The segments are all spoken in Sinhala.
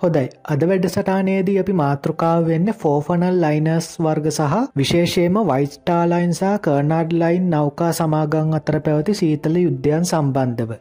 හොදයි අද වැඩසටානයේදී අපි මාතෘකාව වෙන්න ෆෝෆනල් ලයිනස් වර්ග සහ විශේෂයම වයිස්ටාලයින්සා කර්නාඩ් ලයින් නෞකා සමාගං අතර පැවති සීතල යුද්ධයන් සම්බන්ධව.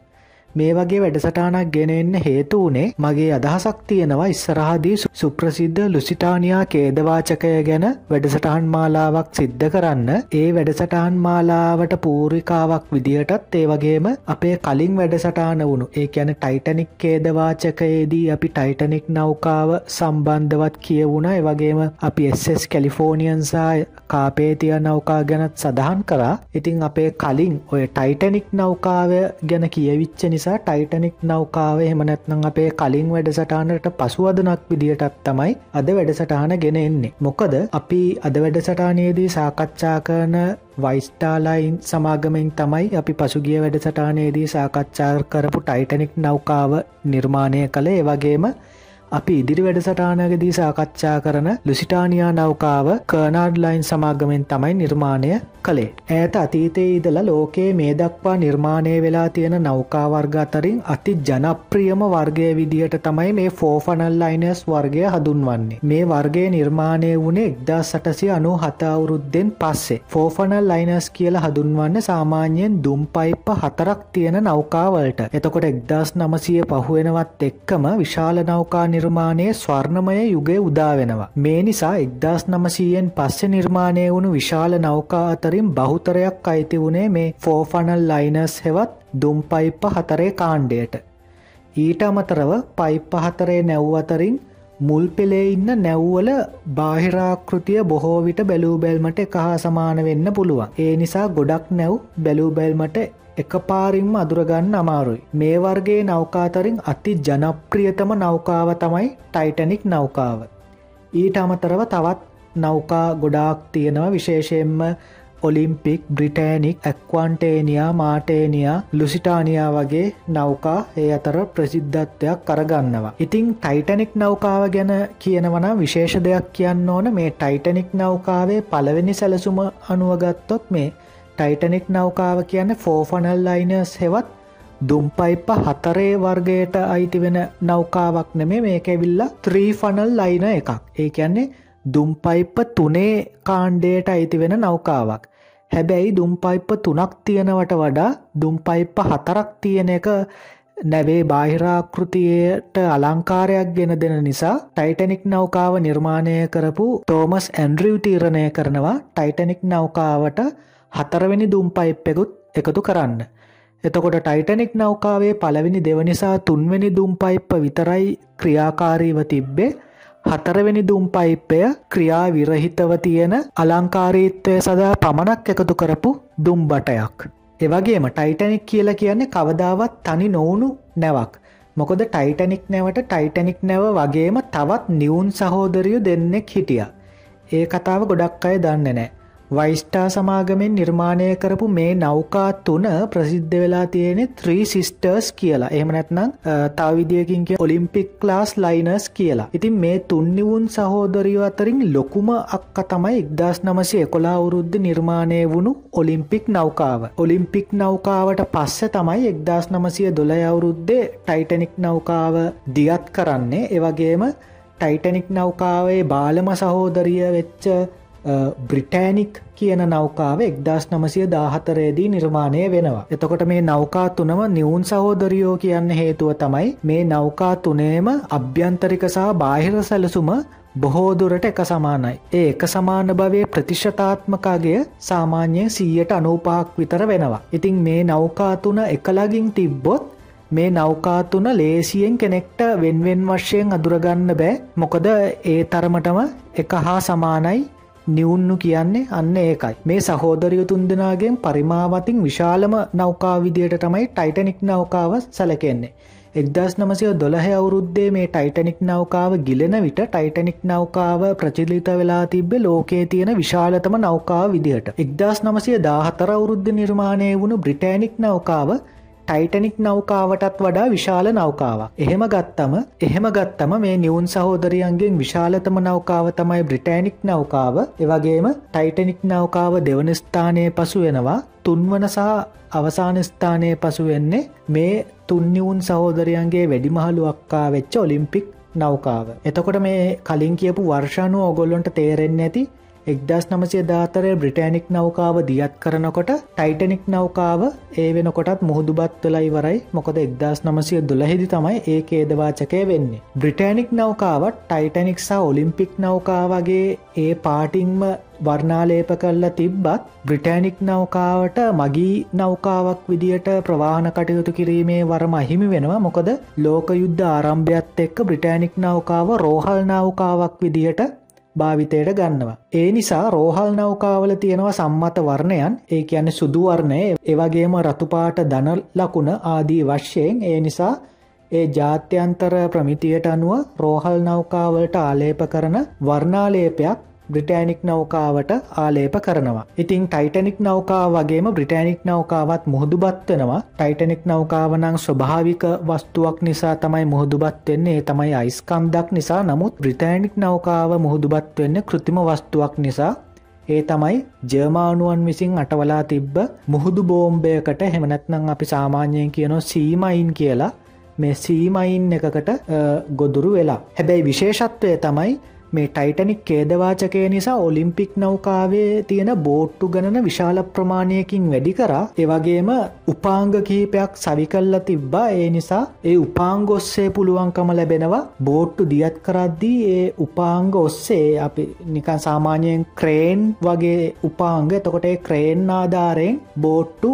මේ වගේ වැඩසටානක් ගෙනෙන්න හේතු වනේ මගේ අදහසක් තියෙනවා ඉස්සරහදී සුප්‍රසිද්ධ ලුසිටානයා කේදවාචකය ගැන වැඩසටාන් මාලාවක් සිද්ධ කරන්න. ඒ වැඩසටාන් මාලාවට පූරිකාවක් විදිහටත් ඒ වගේම අපේ කලින් වැඩසටාන වුණු ඒ ඇන ටයිටනික් කේදවාචකයේදී අපි ටයිටනික් නෞකාව සම්බන්ධවත් කියවුණ. වගේම අපි එස් කැලිෆෝනියන්සා කාපේතිය නෞකා ගැනත් සඳහන් කරා. ඉතිං අපේ කලින් ඔය ටයිටනික් නෞකාව ගැන කියවිච්ච නිසා නිසා ටයිටනික් නෞකාව එහෙමනැත්නම් අපේ කලින් වැඩසටානට පසුවදනක් විදිහටත් තමයි අද වැඩසටාන ගෙන එන්නේ. මොකද අපි අද වැඩසටානයේදී සාකච්ඡා කරන වයිස්ටාලයින් සමාගමෙන් තමයි අපි පසුගිය වැඩසටානයේදී සාකච්ඡා කරපු ටයිටනික් නෞකාව නිර්මාණය කළ ඒවගේම අපි ඉදිරි වැඩසටානකදී සාකච්ඡා කරන ලුසිටානියා නෞකාව කර්නාඩ් ලයින් සමාගමෙන් තමයි නිර්මාණය කළේ. ඇයට අතීතයේ ඉදලා ලෝකයේ මේ දක්වා නිර්මාණය වෙලා තියෙන නෞකාවර්ග අතරින් අති ජනප්‍රියම වර්ගය විදිහට තමයි මේ ෆෝෆනල් ලයිනස් වර්ගය හඳුන්වන්නේ. මේ වර්ගය නිර්මාණය වුණේ එක්දා සටසි අනු හතාවුරුද්දෙන් පස්සේ. ෆෝෆනල් ලයිනස් කියලා හඳුන්වන්න සාමාන්‍යයෙන් දුම් පයිප්ප හතරක් තියෙන නෞකාවලට. එතකොට එක්දස් නමසය පහුවෙනවත් එක්කම විශාල නෞකා නිර්මාණය ස්වර්ණමය යුගය උදාවෙනවා. මේ නිසා එක්දස් නමසීයෙන් පස්සෙ නිර්මාණය වුණු විශාල නෞකා අතරින් බහුතරයක් අයිති වුණේ මේ ෆෝෆනල් ලයිනස් හෙවත් දුම් පයිප්ප හතරේ කාණ්ඩයට. ඊට අමතරව පයිප්ප හතරේ නැව් අතරින් මුල් පෙළේ ඉන්න නැව්වල බාහිරාකෘතිය බොහෝ විට බැලූ බැල්මට එක හා සමාන වෙන්න පුළුවන්. ඒ නිසා ගොඩක් නැව් බැලූ බැල්මට එක පාරින්ම අදුරගන්න අමාරුයි. මේ වර්ගේ නෞකාතරින් අති ජනප්‍රියතම නෞකාව තමයි ටයිටනික් නෞකාව. ඊට අමතරව තවත් නෞකා ගොඩාක් තියෙනවා විශේෂයෙන්ම Olympic Britannic Aquitania Mauretania Lusitania වගේ නෞකා ඒ අතර ප්‍රසිද්ධත්වයක් කරගන්නවා. ඉතිං ටයිටනික් නෞකාව ගැන කියනවන විශේෂ දෙයක් කියන්න ඕන මේ ටයිටනික් නෞකාවේ පළවෙනි සැලසුම අනුවගත්තොත් මේ ටයිටනික් නෞකාව කියන්න ෆෝෆනල් ලයිනස් හෙවත් දුම්පයිප්ප හතරේ වර්ගයට අයිති වෙන නෞකාවක් නෙමේ මේකැවිල්ලා ත්‍රීෆනල් ලයින එකක් ඒ කියන්නේ දුම්පයිප්ප තුනේ කාණ්ඩයට අයිති වෙන නෞකාවක් හැබැයි දුම්පයිප්ප තුනක් තියෙනවට වඩා දුම්පයිප්ප හතරක් තියෙන එක නැවේ බාහිරාකෘතියට අලංකාරයක් ගෙන දෙන නිසා ටයිටනික් නෞකාව නිර්මාණය කරපු තෝමස් ඇන්ඩ්‍රිව් තීරණය කරනවා ටයිටනික් නෞකාවට හතරවෙනි දුම් පයිප්පෙකුත් එකතු කරන්න. එතකොට ටයිටනික් නෞකාවේ පළවෙනි දෙවනිසා තුන්වෙනි දුම් පයිප්ප විතරයි ක්‍රියාකාරීව තිබ්බේ හතරවෙනි දුම් පයිප්පය ක්‍රියා විරහිතව තියෙන අලංකාරීත්වය සදා පමණක් එකතු කරපු දුම් බටයක්. එවගේම ටයිටනික් කියල කියන්නේ කවදාවත් තනි නොවුණු නැවක්. මොකද ටයිටනික් නැවට ටයිටනික් නැව වගේම තවත් නිවුන් සහෝදරයු දෙන්නෙක් හිටිය. ඒ කතාව ගොඩක් අය දන්න නෑ. වයිස්ටා සමාගමෙන් නිර්මාණය කරපු මේ නෞකා තුන ප්‍රසිද්ධ වෙලා තියෙනෙ ත්‍රී සිිස්ටර්ස් කියලා. එහමනැත්නම් තාවිදියකින් කිය ඔලිම්පික් ලාස් ලයිනස් කියලා. ඉතින් මේ තුන්නිවුන් සහෝදරිය අතරින් ලොකුම අක්ක තමයි එක්දස් නමසය කොලා වුරුද්ධ නිර්මාණය වුණු ඔලිම්පික් නෞකාව. ඔලිම්පික් නෞකාවට පස්ස තමයි එක්දස් නමසය දොළ අවුරුද්දේ ටයිටනික් නෞකාව දියත් කරන්නේ. එවගේම ටයිටනික් නෞකාවේ බාලම සහෝදරිය වෙච්ච බ්‍රිටෑනික් කියන නෞකාව එක්දස් නමසය දාහතරේදී නිර්මාණය වෙනවා. එතකොට මේ නෞකා තුනම නිවුන් සහෝදරියෝ කියන්න හේතුව තමයි මේ නෞකා තුනේම අභ්‍යන්තරික සහ බාහිර සැලසුම බොහෝදුරට එක සමානයි. ඒ එක සමාන භවය ප්‍රතිශතාත්මකාගේ සාමාන්‍යය සීයට අනූපාක් විතර වෙනවා. ඉතිං මේ නෞකා තුන එකලගින් තිබ්බොත් මේ නෞකාතුන ලේසියෙන් කෙනෙක්ට වෙන්වෙන් වශයෙන් අදුරගන්න බෑ මොකද ඒ තරමටම එක හා සමානයි නිවුන්නු කියන්නේ අන්න ඒකයි. මේ සහෝදරයු තුන්දෙනගෙන් පරිමාවතින් විශාලම නෞකා විදියට තමයි ටයිටනික් නෞකාව සැලකෙන්නේ. එක්දස් නමසය දොළහ අවුරුද්දේ මේ ටයිටනික් නෞකාව ගිලෙන විට ටයිටනික් නෞකාව ප්‍රචිලිත වෙලා තිබ්බේ ලෝකයේ තියෙන විශාලතම නෞකාව විදිහට. එක්දස් නමසය දාහතර අවුරුද්ධ නිර්මාණය වුණු බ්‍රිටෑනික් නෞකාව ටයිටනික් නෞකාවටත් වඩා විශාල නෞකාවක්. එහෙම ගත්තම එහෙම ගත්තම මේ නිවුන් සහෝදරියන්ගෙන් විශාලතම නෞකාව තමයි බ්‍රිටෑනික් නෞකාව එවගේම ටයිටනික් නෞකාව දෙවන ස්ථානය පසු වෙනවා තුන්වන සහ අවසාන ස්ථානය පසු වෙන්නේ මේ තුන්නිවුන් සහෝදරයන්ගේ වැඩිමහලු අක්කා වෙච්ච ඔලිම්පික් නෞකාව. එතකොට මේ කලින් කියපු වර්ෂානු ඔගොල්ලොන්ට තේරෙන්න ඇති එක්දස් නමසය දාතරය බ්‍රිටෑනික් නෞකාව දියත් කරනකොට ටයිටනික් නෞකාව ඒ වෙනකොටත් මුහුදුබත් වෙලා ඉවරයි මොකද එක්දස් නමසය දුලහිදි තමයි ඒ ඒදවාචකය වෙන්නේ. බ්‍රිටෑනික් නෞකාවත් ටයිටනික්සා ඔලිම්පික් නෞකාවගේ ඒ පාටිංම වර්ණාලේප කල්ලා තිබ්බත් බ්‍රිටෑනික් නෞකාවට මගී නෞකාවක් විදියට ප්‍රවාහන කටයුතු කිරීමේ වරම අහිමි වෙනවා මොකද ලෝක යුද්ධ ආරම්භයත් එක්ක බ්‍රිටෑනික් නෞකාව රෝහල් නෞකාවක් විදිහට භාවිතයට ගන්නවා. ඒ නිසා රෝහල් නෞකාවල තියෙනවා සම්මත වර්ණයන් ඒ කියන්න සුදුවර්ණය එවගේම රතුපාට දන ලකුණ ආදී වශ්‍යයෙන් ඒ නිසා ඒ ජාත්‍යන්තර ප්‍රමිතියට අනුව රෝහල් නෞකාවලට ආලේප කරන වර්ණාලේපයක් බ්‍රිටෑනික් නෞකාවට ආලේප කරනවා. ඉතිං ටයිටනික් නෞකා වගේම බ්‍රිටෑනික් නෞකාවත් මුහුදුබත් වෙනවා. ටයිටනික් නෞකාවනං ස්වභාවික වස්තුවක් නිසා තමයි මුහුදුබත් වෙන්නේ. තමයි අයිස්කන්දක් නිසා. නමුත් බ්‍රිටෑනික් නෞකාව මුහුදුබත් වෙන්න කෘතිම වස්තුවක් නිසා. ඒ තමයි ජර්මානුවන් විසින් අටවලා තිබ්බ මුහුදු බෝම්බයකට හෙමනැත්නම් අපි සාමාන්‍යයෙන් කියනො සීමයින් කියලා. මේ සීමයින් එකකට ගොදුරු වෙලා. හැබැයි විශේෂත්වය තමයි මේ ටයිටනික් කේදවාචකය නිසා ඔලිම්පික් නෞකාවේ තියෙන බෝට්ටු ගණන විශාල ප්‍රමාණයකින් වැඩි කරා. ඒවගේම උපාංග කීපයක් සවිකල්ල තිබ්බා. ඒ නිසා ඒ උපාංග ඔස්සේ පුළුවන්කම ලැබෙනවා. බෝට්ටු දියත් කරද්දී ඒ උපාංග ඔස්සේ අපි නිකන් සාමාන්‍යයෙන් ක්‍රේන් වගේ උපාංග. එතකොට ක්‍රේන් ආධාරයෙන් බෝට්ටු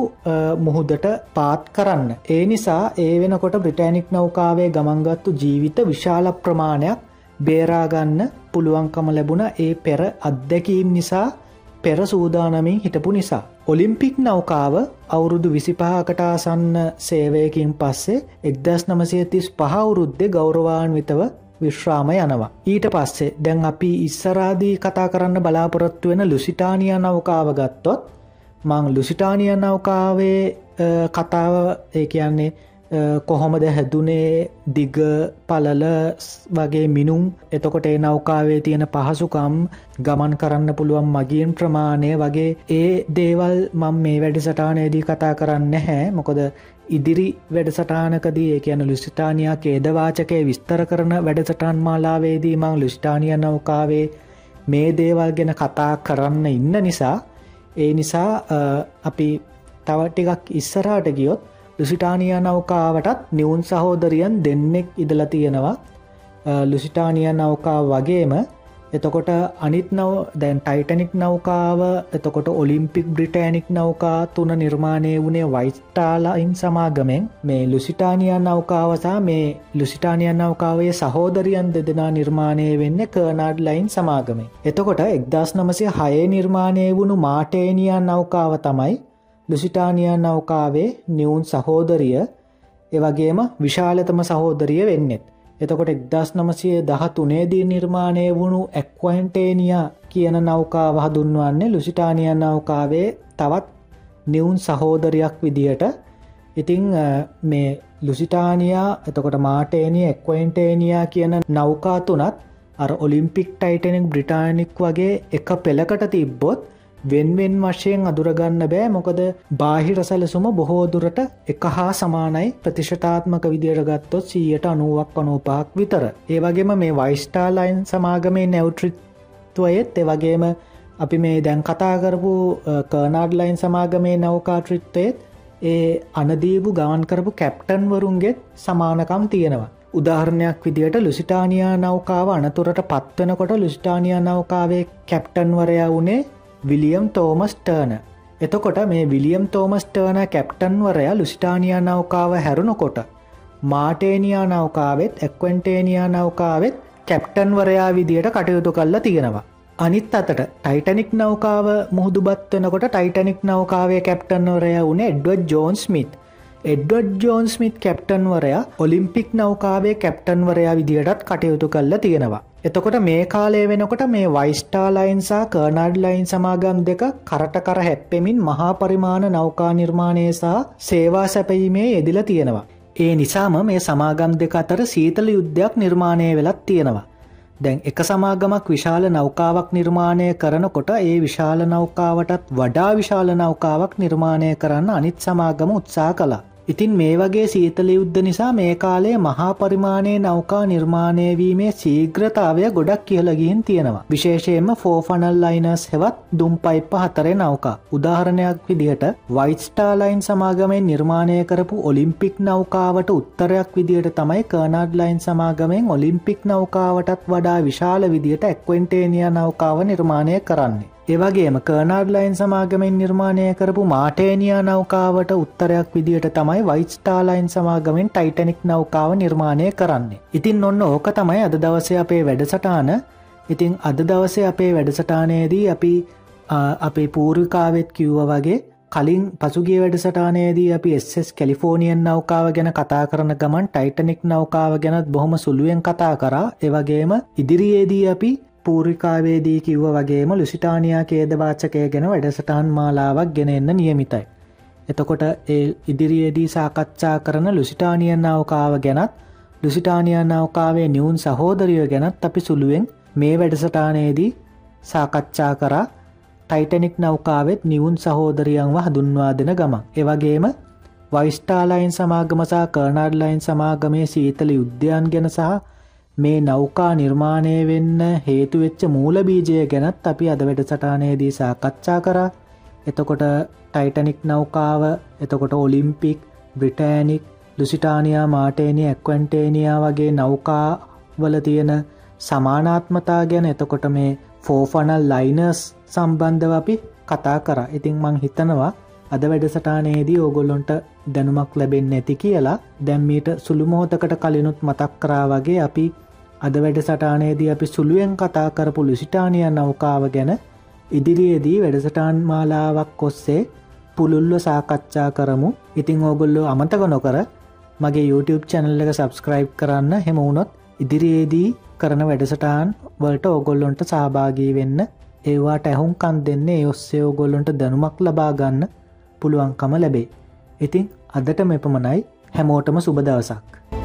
මුහුදට පාත් කරන්න. ඒ නිසා ඒ වෙනකොට බ්‍රිටෑනික් නෞකාවේ ගමන්ගත්තු ජීවිත විශාල ප්‍රමාණයක් බේරාගන්න පුළුවන්කම ලැබුණ ඒ පෙර අත්දැකීම් නිසා පෙර සූදානමින් හිටපු නිසා. ඔලිම්පික් නෞකාව අවුරුදු විසිපහකට ආසන්න සේවයකින් පස්සේ එක්දස් නමසය තිස් පහවුරුද්දෙ ගෞරවාන්විතව විශ්‍රාම යනවා. ඊට පස්සේ දැන් අපි ඉස්සරාදී කතා කරන්න බලාපොරොත්තු වෙන ලුසිටානිය නෞකාව ගත්තොත් මං ලුසිටානිය නෞකාවේ කතාව ඒ කියන්නේ කොහොමද හැදුනේ දිග පලල වගේ මිනුම්? එතකොට ඒ නෞකාවේ තියෙන පහසුකම් ගමන් කරන්න පුළුවන් මගින් ප්‍රමාණය වගේ ඒ දේවල් මං මේ වැඩිසටානයේදී කතා කරන්න හැ මොකොද ඉදිරි වැඩසටානකදී ඒ කියන ලුසිටානියා කේදවාචකය විස්තර කරන වැඩසටාන් මාලාවේදී මං ලුස්ටානිය නෞකාවේ මේ දේවල් ගැන කතා කරන්න ඉන්න නිසා ඒ නිසා අපි තවටිකක් ඉස්සරාට ගියොත් ලුසිටානිය නෞකාවටත් නිවුන් සහෝදරියන් දෙන්නෙක් ඉදල තියෙනවා. ලුසිටානිය නෞකා වගේම එතකොට අනිත් නව දැන් ටයිටනික් නෞකාව එතකොට ඔලිම්පික් බ්‍රිටෑනික් නෞකා තුන නිර්මාණය වුණේ වයිස්ටාලයින් සමාගමෙන්. මේ ලුසිටානිය නෞකාවසා මේ ලුසිටානිය නෞකාවේ සහෝදරියන් දෙදෙනා නිර්මාණය වෙන්න කර්නාඩ් ලයින් සමාගමේ එතකොට එක්දස් නමසය හයේ නිර්මාණය වුණු මාටේනියන් නෞකාව තමයි ලුසිටානියා නෞකාවේ නිවුන් සහෝදරිය එවගේම විශාලතම සහෝදරිය වෙන්නෙත්. එතකොට එක්දස් නමසය දහ තුනේදී නිර්මාණය වුණු ඇක්වන්ටේනියා කියන නෞකා වහදුන්වන්නේ ලුසිටානියන් නෞකාවේ තවත් නිවුන් සහෝදරයක් විදියට ඉතිං මේ ලුසිටානියා එතකොට මාටේනිය එක්වයින්ටේනියා කියන නෞකා තුනත් අර ඔලිම්පික් ටයිටනෙක් බ්‍රිටානික් වගේ එක පෙළකට තිබ්බොත් වෙන්වෙන් වශයෙන් අදුරගන්න බෑ මොකද බාහිර සැලසුම බොහෝදුරට එක හා සමානයි ප්‍රතිශතාත්මක විදියට ගත්තොත් සීයට අනුවක් අනූපාක් විතර. ඒවගේම මේ වයිස්ටාලයින් සමාගමේ නැවට්‍රිත්වයත් එවගේම අපි මේ දැන් කතා කරපු කර්නාඩ්ලයින් සමාගමේ නෞකාට්‍රිත්වයත් ඒ අනදීපු ගවන් කරපු කැප්ටන් වරුන්ගෙත් සමානකම් තියෙනවා. උදාහරණයක් විදියට ලුසිටානියා නෞකාව අනතුරට පත්වනකොට ලුස්ටානියා නෞකාවේ කැප්ටන්වරයා වුණේ විලියම් තෝමස් ටර්න එතකොට මේ විලියම් තෝමස් ටර්න කැප්ටන්වරයා ලුස්ටානියා නෞකාව හැරුණකොට මාටේනියා නෞකාවෙත් එක්වන්ටේනියා නෞකාවෙත් කැප්ටන්වරයා විදියට කටයුතු කල්ලා තියෙනවා. අනිත් අතට ටයිටනික් නෞකාව මුහදුබත් වෙනකොට ටයිටනික් නෞකාවේ කැප්ටන්වරය වුණ එඩ්වඩ් ජෝන් ස්මිත් එඩ්වඩ් ජෝන් ස්මිත් කැප්ටන්වරයා ඔලිම්පික් නෞකාවේ කැප්ටන්වරයා විදියටත් කටයුතු කල්ල තියෙනවා. එතකොට මේ කාලය වෙනකොට මේ වයිස්ටාලයින්සා කර්නාඩ් ලයින් සමාගම් දෙක කරට කර හැප්පෙමින් මහා පරිමාණ නෞකා නිර්මාණය සහ සේවා සැපීමේ යෙදිල තියෙනවා. ඒ නිසාම මේ සමාගම් දෙක අතර සීතල යුද්ධයක් නිර්මාණය වෙලත් තියෙනවා. දැන් එක සමාගමක් විශාල නෞකාවක් නිර්මාණය කරනකොට ඒ විශාල නෞකාවටත් වඩා විශාල නෞකාවක් නිර්මාණය කරන්න අනිත් සමාගම උත්සා කලා. ඉතින් මේ වගේ සීතල යුද්ධ නිසා මේ කාලේ මහා පරිමාණයේ නෞකා නිර්මාණය වීමේ ශීඝ්‍රතාවය ගොඩක් කියලා ගිහින් තියෙනවා. විශේෂයෙන්ම ෆෝෆනල් ලයිනර්ස් හෙවත් දුම් පයිප්ප හතරේ නෞකා. උදාහරණයක් විදිහට වයිට් ස්ටාර් ලයින් සමාගමෙන් නිර්මාණය කරපු ඔලිම්පික් නෞකාවට උත්තරයක් විදිහට තමයි කර්නාඩ් ලයින් සමාගමෙන් ඔලිම්පික් නෞකාවටත් වඩා විශාල විදිහට එක්වෙන්ටේනියා නෞකාව නිර්මාණය කරන්නේ. ඒවගේම කර්නාඩ් ලයින් සමාගමෙන් නිර්මාණය කරපු මාටේනියා නෞකාවට උත්තරයක් විදිට තමයි වයිස්ටාලයින් සමාගමෙන් ටයිටනික් නෞකාව නිර්මාණය කරන්නේ. ඉතින් ඔන්න ඕක තමයි අද දවසය අපේ වැඩසටාන ඉතිං අද දවසේ අපේ වැඩසටානයේදී අපි අපේ පූර්විකාවෙත් කිව්ව වගේ කලින් පසුගේ වැඩසටානයේදී අපි එස් කැලිෆෝනියන් නෞකාව ගැන කතා කරන ගමන් ටයිටනික් නෞකාව ගැනත් බොහොම සුළුවෙන් කතා කරා එවගේම ඉදිරියේදී අපි පූරිකාවේදී කිව්ව වගේම ලුසිටානයා කේදවාචකය ගැන වැඩසටහන් මාලාවක් ගෙන එන්න නියමිතයි. එතකොට ඒ ඉදිරියේදී සාකච්ඡා කරන ලුසිටානියන් නෞකාව ගැනත් ලුසිටානියන් නෞකාවේ නිවුන් සහෝදරිය ගැනත් අපි සුළුවෙන් මේ වැඩසටානයේදී සාකච්ඡා කරා ටයිටනික් නෞකාවෙත් නිවුන් සහෝදරියන්ව හඳුන්වා දෙන ගමන්. එවගේම වයිස්ටාලයින් සමාගමසා කර්නාඩ්ලයින් සමාගමේ සීතල යුද්ධයන් ගැන සහ මේ නෞකා නිර්මාණය වෙන්න හේතුවෙච්ච මූලබීජය ගැනත් අපි අද වැඩසටානයේදී සාකච්ඡා කරා. එතකොට ටයිටනික් නෞකාව එතකොට ඔලිම්පික් බ්‍රිටෑනික් ලුසිටානයා මාටේනිය ඇක්වන්ටේනියා වගේ නෞකා වල තියෙන සමානාත්මතා ගැන එතකොට මේ ෆෝෆනල් ලයිනර්ස් සම්බන්ධව අපි කතා කර. ඉතිං මං හිතනවා අද වැඩසටානයේදී ඕගොල්ලොන්ට දැනුමක් ලැබෙන් ඇති කියලා දැම්මීට සුළුමෝතකට කලිනුත් මතක් කරා වගේ අපි අද වැඩ සටානයේදී අපි සුළුවෙන් කතා කරපු ලුසිටානිය නෞකාව ගැන ඉදිරියේදී වැඩසටාන් මාලාවක් කොස්සේ පුළුල්ව සාකච්ඡා කරමු. ඉතිං ඕගොල්ලෝ අමතක නොකර මගේ YouTube චැනල් එක සබස්ක්‍රයිබ් කරන්න හෙම වුණොත් ඉදිරියේදී කරන වැඩසටාන් වලට ඕගොල්ලොන්ට සහභාගී වෙන්න ඒවාට ඇහුන්කන් දෙන්නේ ඔස්සේ ඕගොල්ලොන්ට දැනුමක් ලබා ගන්න පුළුවන්කම ලැබේ. ඉතිං අදට මෙපමණයි හැමෝටම සුබදවසක්.